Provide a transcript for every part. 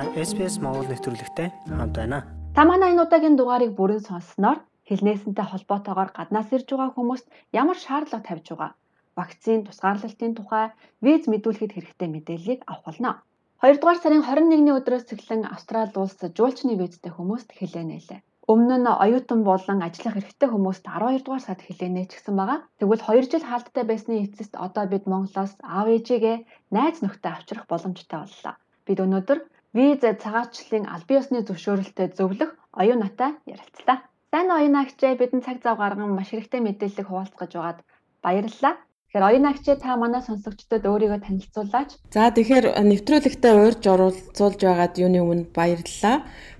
Та SPS Монгол нэвтрүүлэгтэй хамт байна. Та манай энэ удаагийн дугаарыг бүрэн сонссноор хэлнээсэнтэй холбоотойгоор гаднаас ирж байгаа хүмүүст ямар шаардлага тавьж байгаа, вакцины тусгаарлалтын тухай виз мэдүүлэхэд хэрэгтэй мэдээллийг авах болно. 2 дугаар сарын 21-ний өдрөөс эхлэн Австрали улс жуулчны визтэй хүмүүст хэлээ нээлээ. Өмнө нь оюутан болон ажиллах эрхтэй хүмүүст 12 дугаар сард хэлээнэ ч гэсэн байгаа. Тэгвэл 2 жил хаалттай байсны эцэст одоо бид Монголоос аав ээжигээ найз нөхдөд авчрах боломжтой боллоо. Бид өнөөдөр виз цагаачлалын албан ёсны зөвшөөрөлтөд зөвлөх оюун натай ярилцлаа. Сайн оюун агчаа бидэнд цаг зав гарган маш хэрэгтэй мэдээллийг хуваалцгаж байгаад баярлалаа. Тэгэхээр оюун агчаа та манай сонсогчдод өөрийгөө танилцуулаач. За тэгэхээр нэвтрүүлэгтээ уурж оролцуулж байгаад юуны өмнө баярлалаа.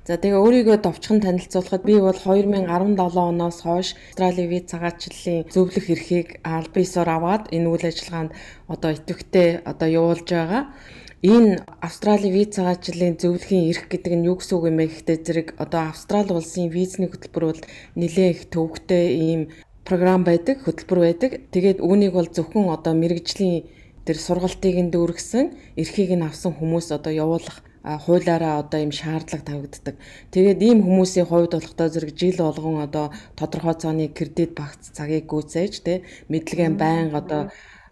За тэгээ өөрийгөө довчхон танилцуулахад би бол 2017 оноос хойш Австралийн виз цагаачлалын зөвлөх эрхийг албан ёсоор аваад энэ үйл ажиллагаанд одоо идэвхтэй одоо явуулж байгаа. Энэ Австралийн виз цагаачлалын зөвлөхийн эрх гэдэг нь юу гэсэн үг юм бэ гэхдээ зэрэг одоо Австрали улсын визний хөтөлбөр бол нэлээд их төвөгтэй ийм програм байдаг, хөтөлбөр байдаг. Тэгээд үүнийг бол зөвхөн одоо мэрэгжлийн тэр сургалтыг нь дүүргэсэн, эрхийг нь авсан хүмүүс одоо явуулах хуулаараа одоо ийм шаардлага тавигддаг. Тэгээд ийм хүмүүсийн хувьд болохдоо зэрэг жил болгон одоо тодорхой цааны кредит багц цагийг гүйцээж тэ мэдлэгээ байнга одоо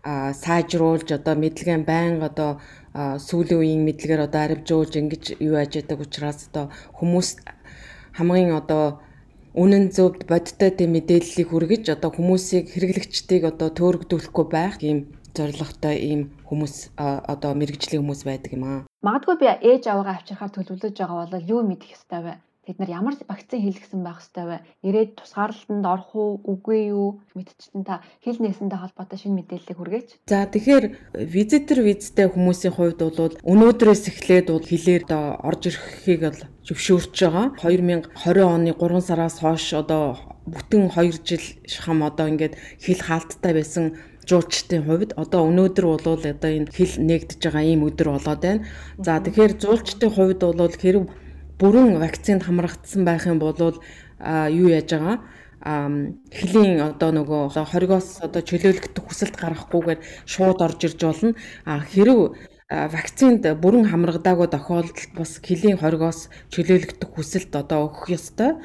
сайжруулж одоо мэдлэгээ байнга одоо сүүлийн үеийн мэдлэгээр одоо арвжуулж ингэж юу ажиадаг учраас одоо хүмүүс хамгийн одоо үнэн зөвд бодиттой тийм мэдээллийг хүргэж одоо хүмүүсийг хэрэглэгчдийг одоо төөрөгдүүлэхгүй байх ийм зорилготой ийм хүмүүс одоо мэрэгжлийн хүмүүс байдаг юм аа. Магадгүй би ээж аваагаа авчирхаар төлөвлөж байгаа бол юу мэдэх ёстой вэ? Бид нар ямар вакцин хийлгсэн байх ёстой вэ? Ирээд тусгаарлалтанд орох уу, үгүй юу мэдчихсэн та хил нээсэндээ холбоотой шинэ мэдээллийг хүргээч. За тэгэхээр визитер визтэй хүмүүсийн хувьд бол өнөөдрөөс эхлээд бол хилээр орж ирэхийг бол зөвшөөрч байгаа. 2020 оны 3 сараас хойш одоо бүтэн 2 жил шахам одоо ингээд хил хаалттай байсан жуулчдын хувьд одоо өнөөдөр бол одоо энэ хил нэгдэж байгаа ийм өдөр болоод байна. За тэгэхээр жуулчдын хувьд бол хэрэг бүрэн вакцинд хамрагдсан байх юм бол юу яаж байгаа хилийн одоо нөгөө хоригоос одоо чөлөөлөгдөх хүсэлт гаргахгүйгээр шууд орж ирж болно. Хэрэг вакцинд бүрэн хамрагдаагүй тохиолдолд бас хилийн хоригоос чөлөөлөгдөх хүсэлт одоо өгөх ёстой.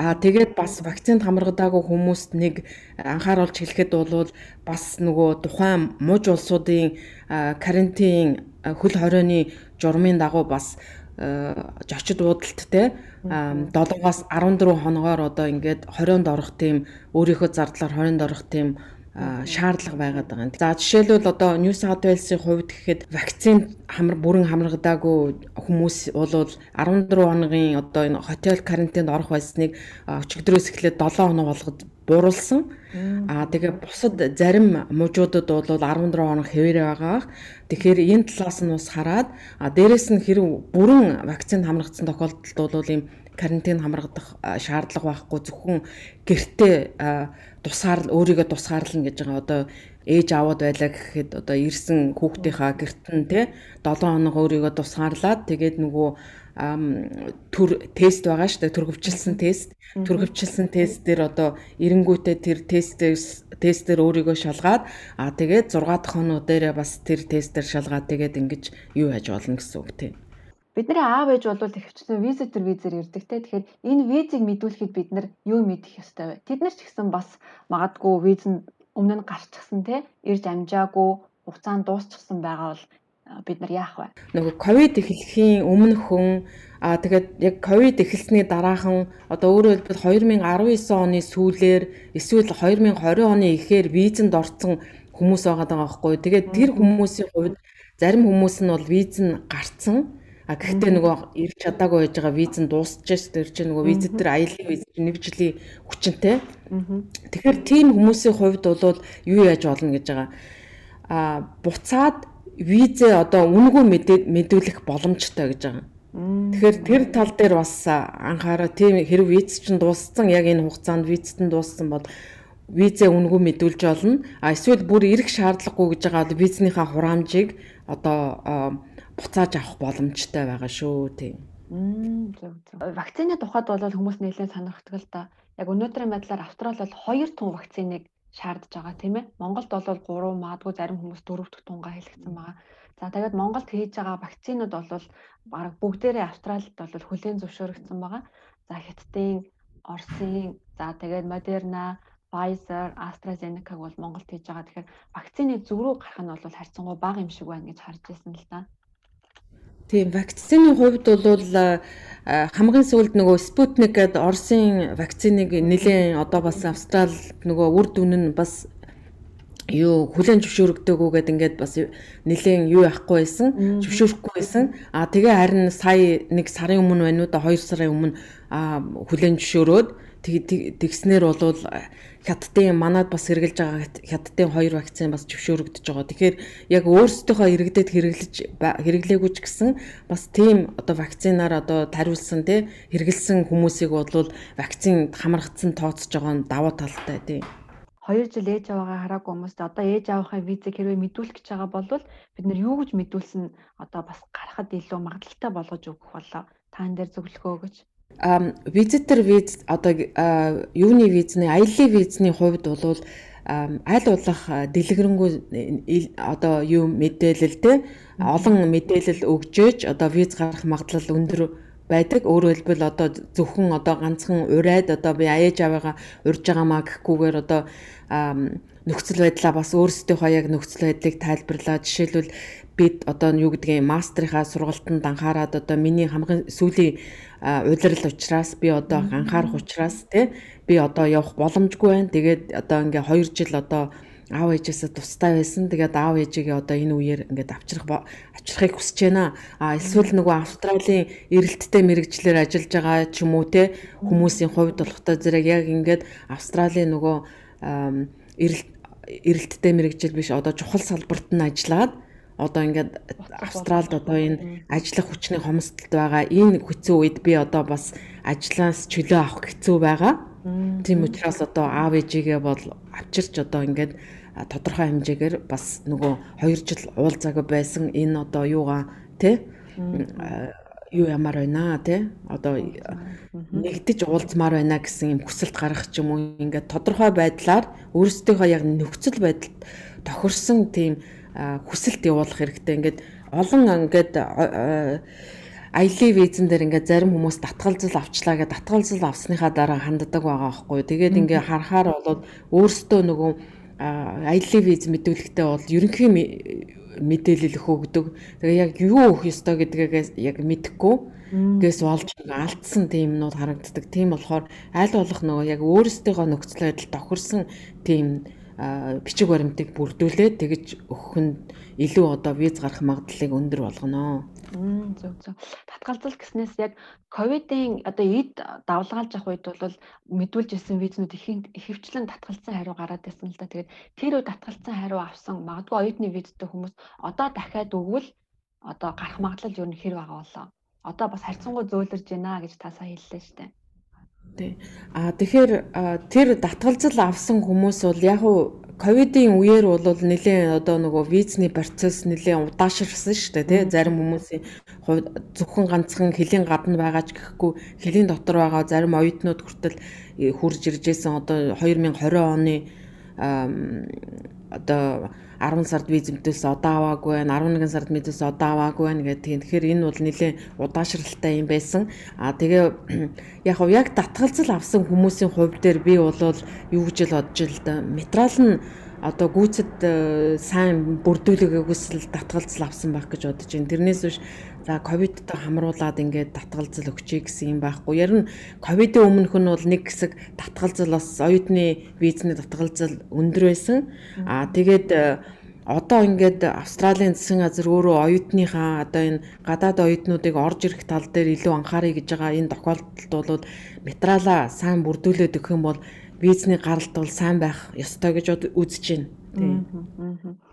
Аа тэгээд бас вакцинд хамрагдаагүй хүмүүст нэг анхааруулж хэлэхэд бол бас нөгөө тухайн муж улсуудын карантин хөл хорионы журмын дагуу бас жочид буудалт те 7-аас 14 хоногоор одоо ингээд 20-нд орох тийм өөрийнхөө зардлаар 20-нд орох тийм шаардлага байгаад байгаа юм. За жишээлбэл одоо New South Wales-ийн хувьд гэхэд вакцин хамар бүрэн хамрагдаагүй хүмүүс бол 14 хоногийн одоо энэ хотел карантинд орох байсныг өчигдрөөс эхлээд 7 хоног болгоод бууруулсан. Аа тэгээ бусад зарим мужуудад бол 14 хоног хэвээрээ байгаа. Тэгэхээр энэ талаас нь бас хараад а дээрэс нь хэрэг бүрэн вакцинд хамрагдсан тохиолдолд бол ийм карантин хамрагдах шаардлага байхгүй зөвхөн гэртээ тусаар өөрийгөө тусгаарлана гэж байгаа одоо ээж аваад байлаа гэхэд одоо ирсэн хүүхдийнхаа гэрт нь те 7 хоног өөрийгөө тусгаарлаад тэгээд нөгөө төр тест байгаа шүү дээ төрөвчлсэн тест төрөвчлсэн тест дээр одоо эренгүүтээ тэр тестээс тестээр өөрийгөө шалгаад аа тэгээд 6 дахь хоног дээрээ бас тэр тестээр шалгаад тэгээд ингэж юу яаж болно гэсэн үг тийм Бидний аав ээж бол ихэвчлэн визитер визээр ирдэг те. Тэгэхээр энэ визийг мэдүүлэхэд бид нар юу мэдэх ёстой вэ? Тэд нар ч гэсэн бас магадгүй виз нь өмнө нь гарчихсан те. Ирж амжаагүй хугацаанд дуусчихсан байгаа бол бид нар яах вэ? Нөгөө ковид эхлэхийн өмнө хүн аа тэгээд яг ковид эхэлсний дараахан одоо өөрөөр хэлбэл 2019 оны сүүлээр эсвэл 2020 оны эхээр визэнд орсон хүмүүс байгаа даа байхгүй. Тэгээд тэр хүмүүсийн хувьд зарим хүмүүс нь бол виз нь гарцсан А гэхдээ нөгөө ирж чадаагүй байж байгаа виз нь дуусчихсан тэр чинь нөгөө виз дээр аялын виз нэг жилийн хүчинтэй. Тэгэхээр тийм хүмүүсийн хувьд бол юу яаж болно гэж байгаа. А буцаад визээ одоо үнгүй мэдүүлэх боломжтой гэж байгаа. Тэгэхээр тэр тал дээр бас анхаараа тийм хэрэг виз чинь дууссан яг энэ хугацаанд визт нь дууссан бол визээ үнгүй мэдүүлж олно. А эсвэл бүр ирэх шаардлагагүй гэж байгаа визнийхаа хураамжийг одоо буцааж авах боломжтой байгаа шүү тийм. Вакцины тухайд бол хүмүүс нэлээд сонирхдаг л да. Яг өнөөдрийн байдлаар Австрали бол хоёр тун вакциныг шаардж байгаа тийм ээ. Монголд бол 3 маадгүй зарим хүмүүс 4 дахь тунгаа хэлэгдсэн байгаа. За тэгээд Монголд хийж байгаа вакцинууд бол баг бүгдээрээ Австралид бол хүлээн зөвшөөрөгдсөн байгаа. За Хятадын, Оросын, за тэгээд Moderna, Pfizer, AstraZeneca бол Монголд хийж байгаа. Тэгэхээр вакцины зөв рүү гарах нь бол харьцангуй бага юм шиг байна гэж харж байсан л да. Тийм вакцины хувьд бол хамгийн сүүлд нөгөө Sputnik гэдэг Оросын вакциныг нэлээд одоо бас Австрал нөгөө үр дүн нь бас юу хүлэн зөвшөөрөгдөөгүй гэдэг ингээд бас нэлээд юу яахгүй байсан зөвшөөрөхгүй байсан. А тэгээ харин сая нэг сарын өмнө байна уу да 2 сарын өмнө хүлэн зөвшөөрөөд тэгснэр болвол хятадын манад бас хэрэгжилж байгаа хятадын хоёр вакцин бас зөвшөөрөгдөж байгаа. Тэгэхээр яг өөрсдийнхөө иргэдэд хэрэглэж хэрэглээгүй ч гэсэн бас тийм одоо вакцинаар одоо тариулсан тий хэрэгэлсэн хүмүүсийг болвол вакцинд хамрагдсан тооцож байгаа нь давуу талтай тий. 2 жил ээж аваагаа хараагүй хүмүүст одоо ээж аваахын визэг хэрвээ мэдүүлэх гэж байгаа бол бид нар юу гэж мэдүүлсэн одоо бас гарахад илүү магадлалтай болгож өгөх болоо. Таан дээр зөвлөгөө өгөөч визитер виз одоо юуны визний аяллаа визний хувьд бол аль болох дэлгэрэнгүй одоо юу мэдээлэл те олон мэдээлэл өгжөөж одоо виз гарах магадлал өндөр байдаг. Өөрөөр хэлбэл одоо зөвхөн одоо ганцхан урайд одоо би аяж аваагаа урьж байгаамаа гэхгүйгээр одоо нөхцөл байдлаа бас өөрсдийнхөө яг нөхцөл байдлыг тайлбарлаа. Жишээлбэл бид одоо юу гэдгийг мастрынхаа сургалтанд анхаарад одоо миний хамгийн сүүлийн удирдал учраас би одоо анхаарах учраас тий би одоо явах боломжгүй байна. Тэгээд одоо ингээ 2 жил одоо аав ээжээсээ тустай байсан. Тэгээд аав ээжигээ одоо энэ үеэр ингээд авчрах авчрахыг хүсэж байна. А эсвэл нөгөө Австралийн эрэлттэй мэрэгчлэр ажиллаж байгаа ч юм уу те хүмүүсийн хувьд болохтой зэрэг яг ингээд Австралийн нөгөө эрэлт эрэлттэй мэрэгжил биш одоо чухал салбарт нь ажиллаад одоо ингээд Австралид одоо энэ ажиллах хүчний хомсдолд байгаа энэ хэцүү үед би одоо бас ажлаас чөлөө авах хэцүү байгаа. Тийм учраас одоо аав ээжигээ бол авчирч одоо ингээд тодорхой хэмжээгээр бас нөгөө 2 жил уулзаагүй байсан энэ одоо юугаа тий юу ямар байна тий одоо нэгдэж уулзмаар байна гэсэн юм хүсэлт гаргах ч юм уу ингээд тодорхой байдлаар өөрсдийнхөө яг нөхцөл байдалд тохирсон тийм хүсэлт явуулах хэрэгтэй. Ингээд олон ингээд аялын визэн дээр ингээд зарим хүмүүс татгалзал авчлаа гэдэг татгалзал авсныхаа дараа ханддаг байгаа байхгүй. Тэгээд ингээд харахаар болоод өөрсдөө нөгөө аялын виз мэдүүлэгтээ бол ерөнхий мэдээлэл өгдөг. Тэгээ яг юу өгөх ёстой гэдгээс яг мэдэхгүй гээс болж алдсан тийм юмнууд харагддаг. Тийм болохоор аль болох нөгөө яг өөрсдийнхөө нөхцөл байдал тохирсон тийм бичиг баримтыг бүрдүүлээд тэгж өгөх нь илүү одоо виз гарах магадлалыг өндөр болгоно. Зөв зөв. Татгалзал гэснээс яг ковидын одоо эд давлгаалж авах үед бол мэдүүлж ирсэн визнүүд ихэвчлэн татгалцсан хариу гараад байсан л да. Тэгээд тэр үед татгалцсан хариу авсан магадгүй оюутны визтэй хүмүүс одоо дахиад өгвөл одоо гарах магадлал юу нэр байгаа болоо. Одоо бас харьцангуй зөөлрж байна гэж та сая хэллээ шүү дээ. Тий. А тэгэхээр тэр татгалзал авсан хүмүүс бол яг уу ковидын үеэр бол нэлээд одоо нөгөө визний процесс нэлээд удаашрсан шүү дээ тий зарим хүмүүсийн хувьд зөвхөн ганцхан хэлийн гадна байгаа ч гэхгүй хэлийн дотор байгаа зарим оюутнууд хүртэл э, хурж иржсэн одоо 2020 оны одоо 10 сард виз мэдээс одоо аваагүй байна 11 сард мэдээс одоо аваагүй байна гэдэг. Тэгэхээр энэ бол нэлээд удаашралтай юм байсан. А тэгээ яг хав яг татгалзал авсан хүмүүсийн хувь дээр би бол юу гэж л бодож л да. Метрал нь одоо гүйцэд э, сайн бүрдүүлээгүйс л татгалзал авсан байх гэж бодож байна. Тэрнээс биш за ковидтой хамруулад ингээд татгалзал өгчэй гэсэн юм байхгүй. Ярин ковидын өмнөх нь бол нэг хэсэг татгалзал бас оюутны визний татгалзал өндөр байсан. Аа тэгээд э, одоо ингээд Австралийн засгийн газар өөрөө оюутныхаа одоо энэ гадаад оюутнуудыг орж ирэх тал дээр илүү анхаарыг гэж байгаа энэ тохиолдолд бол материалаа сайн бүрдүүлээд өгөх юм бол визний гаралт бол сайн байх ёстой гэж үзэж байна. Тийм.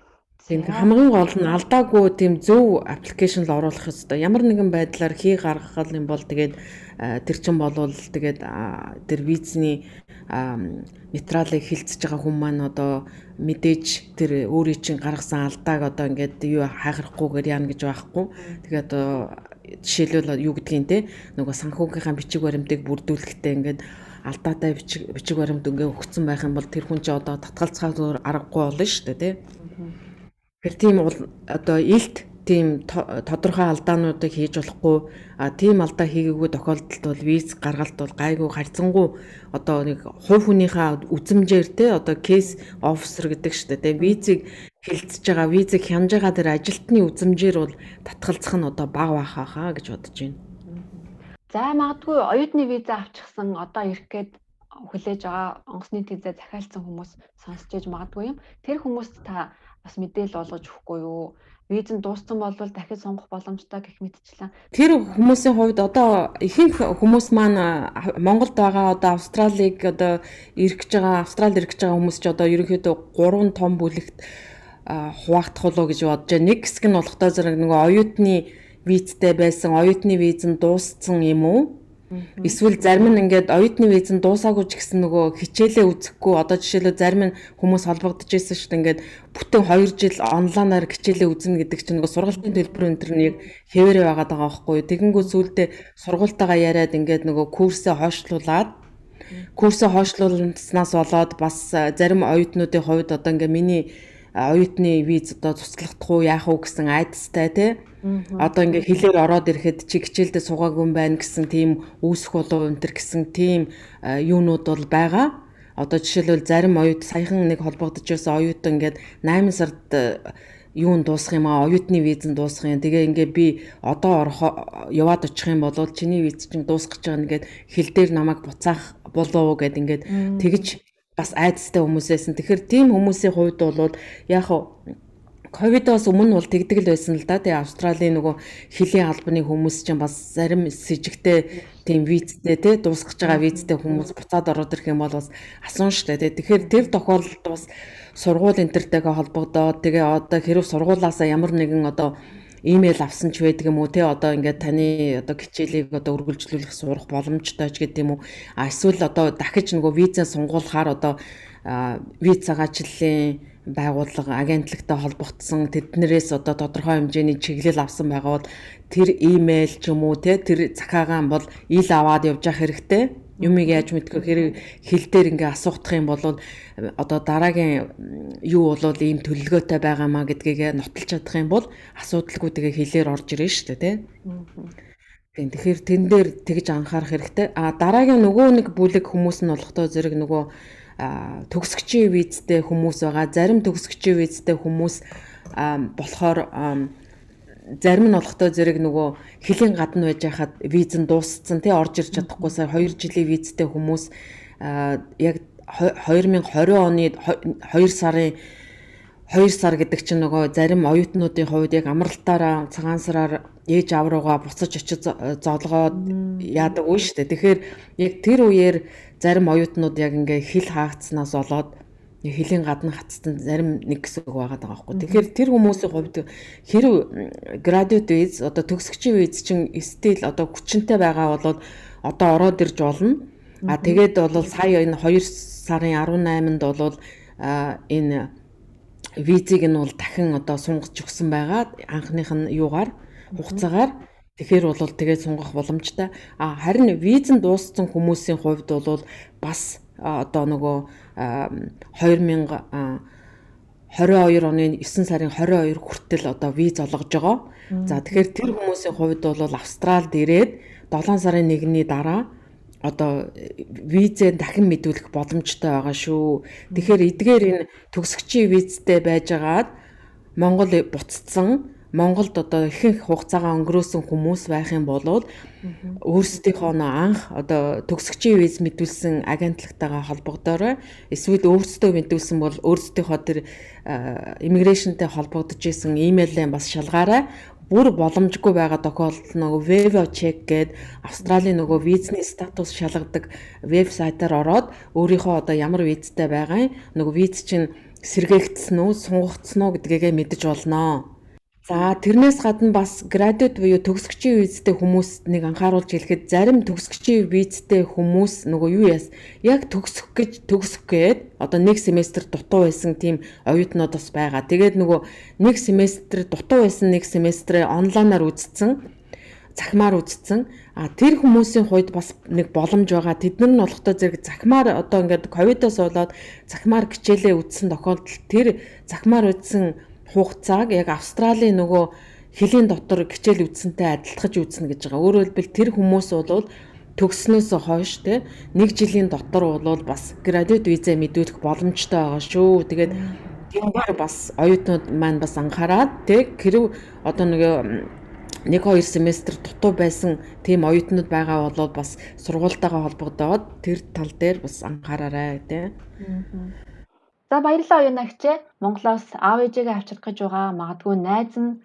Тийм хамгийн гол нь алдаагүй тийм зөв аппликейшн л оруулах ёстой. Ямар нэгэн байдлаар хий гаргах юм бол тэгээд тэр чин болвол тэгээд тэр визний материалыг хилцэж байгаа хүн маань одоо мэдээж тэр өөрийн чинь гаргасан алдааг одоо ингээд юу хайхрахгүйгээр яана гэж байхгүй. Тэгээд одоо жишээлбэл юу гэдгийг те нөгөө санхүүгийнхаа бичиг баримтыг бүрдүүлэхдээ ингээд алдаатай бичиг бичиг баримт ингээ өгсөн байх юм бол тэр хүн чи одоо татгалцахаар аргагүй болно шүү дээ тий. Тэр тийм одоо илт тийм тодорхой алдаануудыг хийж болохгүй а тийм алдаа хийгээгүй тохиолдолд бол виз гаргалт бол гайгүй харьцангуй одоо нэг хувь хүнийхээ үзмжээр те одоо кейс офисер гэдэг дээ те визийг хилцэж байгаа визийг хянаж байгаа тэр ажилтны үзмжээр бол татгалзах нь одоо баг байхаа хаа гэж бодож байна. За магадгүй оюутны виза авчихсан одоо ирэх гээд хүлээж байгаа онгоцны виза захиалсан хүмүүс сонсч иж магадгүй юм. Тэр хүмүүст та бас мэдээлэл олгож өгөхгүй юу? виз нь дууссан бол дахиж сонгох боломжтой гэх мэтчлэн. Тэр хүмүүсийн хувьд одоо ихэнх хүмүүс маань Монголд байгаа одоо Австралиг одоо ирэх гэж байгаа Австрал ирэх гэж байгаа хүмүүс ч одоо ерөнхийдөө 3 том бүлэгт хуваагдах болоо гэж бодож байна. Нэг хэсэг нь болохтой зэрэг нөгөө оюутны визтэй байсан, оюутны виз нь дууссан юм уу? Эсвэл зарим нь ингээд оюутны виз нь дуусаагүй ч гэсэн нөгөө хичээлээ үзэхгүй. Одоо жишээлбэл зарим нь хүмүүс холбогдож ирсэн шүү дээ. Ингээд бүтэн 2 жил онлайнаар хичээлээ үзнэ гэдэг чинь нөгөө сургалтын төлбөр энэ төр нэг хэвээрээ байгаа байхгүй. Тэгэнгүү сүулдэ сургуультайгаа яриад ингээд нөгөө курсээ хойшлуулад курсээ хойшлуулснаас болоод бас зарим оюутнуудын хувьд одоо ингээд миний оюутны виз одоо туслахдах уу яах уу гэсэн айдастай тий Одоо ингээ хэлээр ороод ирэхэд чи хичээлдээ суугаагүй юм байна гэсэн тийм үүсэх болов өнтер гэсэн тийм юунууд бол байгаа. Одоо жишээлбэл зарим оюут саяхан нэг холбогдож байсан оюут ингээд 8 сард юун дуусах юм аа оюутны визэн дуусах юм. Тэгээ ингээ би одоо орох яваад очих юм бол чиний виз чинь дуусах гэж байгаа нэгэд хил дээр намайг буцаах болов уу гэд ингээд тэгж бас айдастай хүмүүсээс нь. Тэгэхээр тийм хүмүүсийн хувьд бол яг ковидоос өмнө бол тэгдэг л байсан л да. Тэгээ Австралийн нөгөө хилийн албаны хүмүүс чинь бас зарим с ิจ гтэй тийм визтэй те дуусгаж байгаа визтэй хүмүүс буцаад ороод ирэх юм бол бас асуун штэ те. Тэгэхээр тэр тохиолдолд бас сургууль энтертэйгээ холбогдоод тэгээ одоо хэрв сургуулаасаа ямар нэгэн одоо имэйл авсан ч байдаг юм уу те одоо ингээд таны одоо хичээлийг одоо үргэлжлүүлэх сурах боломжтой ч гэдэг юм уу а эсвэл одоо дахиж нөгөө визээ сунгуулахаар одоо виз цагаачлалын байгууллага агентлагтай холбогдсон тэднэрээс одоо тодорхой хэмжээний чиглэл авсан байгаа бол тэр имэйл ч юм уу те тэр захаагаан бол ил аваад явж явах хэрэгтэй юмыг яаж мэдгүй хэрэг хил дээр ингээ асуухтах юм бол одоо дараагийн юу болвол ийм төлөлгөөтэй байгаамаа гэдгийг нотолж чадах юм бол асуудалгүй тэгээ хилээр орж ирнэ шүү дээ тий. Тийм тэгэхээр тэн дээр тэгж анхаарах хэрэгтэй. А дараагийн нөгөө нэг бүлэг хүмүүс нь болохдоо зэрэг нөгөө төгсгчийн визтэй хүмүүс байгаа. Зарим төгсгчийн визтэй хүмүүс болохоор зарим нь болохтой зэрэг нөгөө хөлийн гадна байж хахад виз нь дууссан тий орж ирж чадахгүй сая 2 жилийн визтэй хүмүүс яг 2020 оны 2 сарын 2 сар гэдэг чинь нөгөө зарим оюутнуудын хувьд яг амралтаараа цагаан сараар ээж аав руугаа буцаж очиж зоолгоод яадаг үе шүү дээ. Тэгэхээр яг тэр үеэр зарим оюутнууд яг ингээ хил хаагдсанаас болоод хилийн гадна хатцсан зарим нэг хэсэг байгаад байгаа байхгүй. Тэгэхээр тэр хүмүүсийн хувьд хэрв graduate visa одоо төгсөгчийн виз чинь стил одоо хүчинтэй байгаа бол одоо ороод ирж болно. А тэгээд бол сая энэ 2 сарын 18-нд бол энэ визийг нь бол дахин одоо сунгаж өгсөн байгаа. Анхных нь юугаар хугацаагаар Тэгэхээр бол тэгээд сунгах боломжтой. А харин визэн дууссан хүмүүсийн хувьд бол бас одоо нөгөө 2000 22 оны 9 сарын 22 хүртэл одоо виз олгож байгаа. За тэгэхээр тэр хүмүүсийн хувьд бол Австралид ирээд 7 сарын 1-ний дараа одоо визээ дахин мэдүүлэх боломжтой байгаа шүү. Тэгэхээр эдгээр энэ төгсөгчийн визтэй байжгаад Монгол буцсан Монголд одоо ихэнх хугацаагаа өнгөрөөсөн хүмүүс байх юм бол өөрсдийнхөө анх одоо төгсөгчийн виз мэдүүлсэн агентлагтайгаа холбогдоорой. Эсвэл өөрсдөө мэдүүлсэн бол өөрсдийнхөө тэр иммиграшнтэй холбогдож исэн имэйлээ бас шалгаарай бүр боломжгүй байгаа тохиолдолд нөгөө Vevo check гээд Австралийн нөгөө визний статус шалгадаг вебсайтаар ороод өөрийнхөө одоо ямар визтэй байгаа нөгөө виз чинь сэргээгдсэн үү сунгагдсан уу гэдгээгээ мэдэж олноо. За тэрнээс гадна бас градуэт буюу төгсөгчийн визтэй хүмүүст нэг анхааруулж хэлэхэд зарим төгсөгчийн визтэй хүмүүс нөгөө юу яас яг төгсөх гэж төгсөх гээд одоо нэг семестр дутуу байсан тийм оюутнууд бас байгаа. Тэгээд нөгөө нэг семестр дутуу байсан нэг семестрээ онлайнаар үзсэн. захимаар үзсэн. А тэр хүмүүсийн хувьд бас нэг боломж байгаа. Тэд нар нь болохтой зэрэг захимаар одоо ингээд ковидоос болоод захимаар хичээлээ үзсэн тохиолдолд тэр захимаар үзсэн хугацааг яг Австралийн нөгөө хилийн дотор хичээл үзсэнтэй адилтгаж үзнэ гэж байгаа. Өөрөөр хэлбэл тэр хүмүүс бол төгснөөс хойш те нэг жилийн дотор бол бас градуэт виза мэдүүлэх боломжтой байгаа шүү. Тэгээд Гингээр бас оюутнууд маань бас анхаарад тэг хэрв одоо нэг нэг хоёр семестр дутуу байсан тийм оюутнууд байгаа бол бас сургуультайгаа холбогдоод тэр тал дээр бас анхаараарай тий. За баярлалаа оюунагчээ. Монголоос аав ээжээгээ авчрах гэж байгаа магадгүй найз нь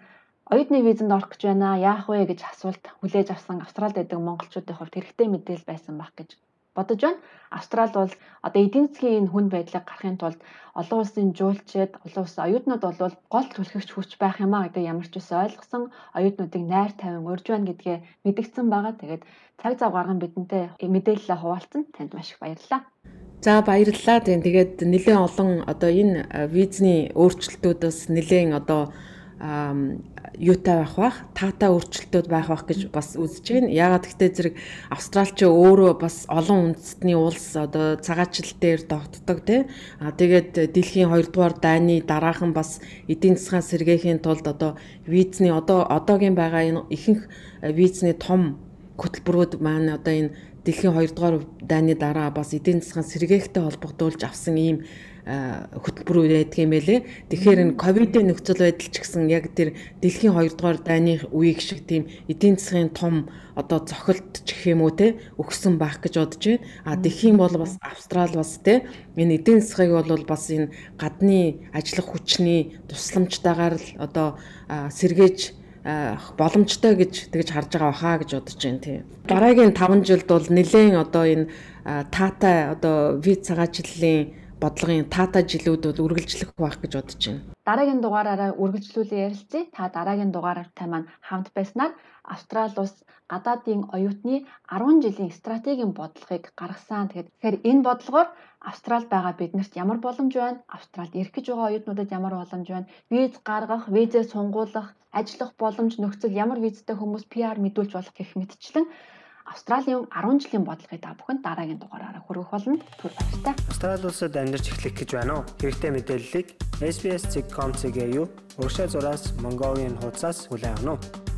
оюутны визэнд орох гэж байна. Яах вэ гэж асуулт хүлээж авсан Австралид байдаг монголчуудын хувьд хэрэгтэй мэдээлэл байсан баг гэж бодож байна. Австрал бол одоо эдийн засгийн энэ хүнд байдлыг гарахын тулд олон улсын жуулчид, олон улсын оюутнууд бол гол түлхэгч хүч байх юм а гэдэг ямар ч үс ойлгосон оюутнуудыг найр тавин урьж байна гэдгээ мэдгдсэн байгаа. Тэгээд цаг зав гарган бидэнтэй мэдээлэлээ хуваалцсан танд маш их баярлалаа. За баярлалаа. Тэгээд нэлээд олон одоо энэ визний өөрчлөлтүүдээс нэлээд одоо юутай байх бах таатай өөрчлөлтүүд байх бах гэж бас үзэж байна. Яагаад гэвэл зэрэг Австралч өөрөө бас олон үндэстний улс одоо цагаачлал дээр тогтдог тий. А тэгээд дэлхийн 2 дугаар дайны дараахан бас эдийн засгийн сэргээхийн тулд одоо визний одоо одоогийн байгаа энэ ихэнх визний том хөтөлбөрүүд маань одоо энэ дэлхийн 2 дугаар дайны дараа бас эдийн засгийн сэргээхтэй холбогдуулж авсан ийм хөтөлбөрүүд байдаг юм байлээ. Тэгэхээр энэ ковидын нөхцөл байдал ч гэсэн яг тэр дэлхийн 2 дугаар дайны үеиг шиг тийм эдийн засгийн том одоо цохилт ч гэх юм уу те өгсөн байх гэж бодож байна. А юм бол бас Австрал бас те энэ эдийн засгийг бол бас энэ гадны ажиллах хүчний тусламжтайгаар л одоо сэргээж боломжтой гэж тэгж харж байгаа баха гэж бодож байна тийм. Дараагийн 5 жилд бол нэлээд одоо энэ таатай одоо виз цагаачлалын бодлогын таатай жилүүд бол үргэлжлэх байх гэж бодож байна. Дараагийн дугаараараа үргэлжлүүлэн ярилцъя. Та дараагийн дугаараартай маань хамт байснаар Австрали улс гадаадын оюутны 10 жилийн стратегийн бодлогыг гаргасан. Тэгэхээр энэ бодлогоор Австралид байгаа биднэрт ямар боломж байна? Австралид ирэх гэж байгаа оюутнуудад ямар боломж байна? Виз гаргах, визээ сунгуулах, ажиллах боломж нөхцөл ямар визтэй хүмүүс PR мэдүүлж болох гэх мэтчлэн Австралийн 10 жилийн бодлогыг та бүхэн дараагийн дугаараараа хүргэх болно. Түр баяртай. Австрали улсад амьдарч эхлэх гэж байна уу? Хэрэгтэй мэдээллийг SBS.com.cg юу? Уршаа зураас Mongolian хуудасаас хүлээн авах нь.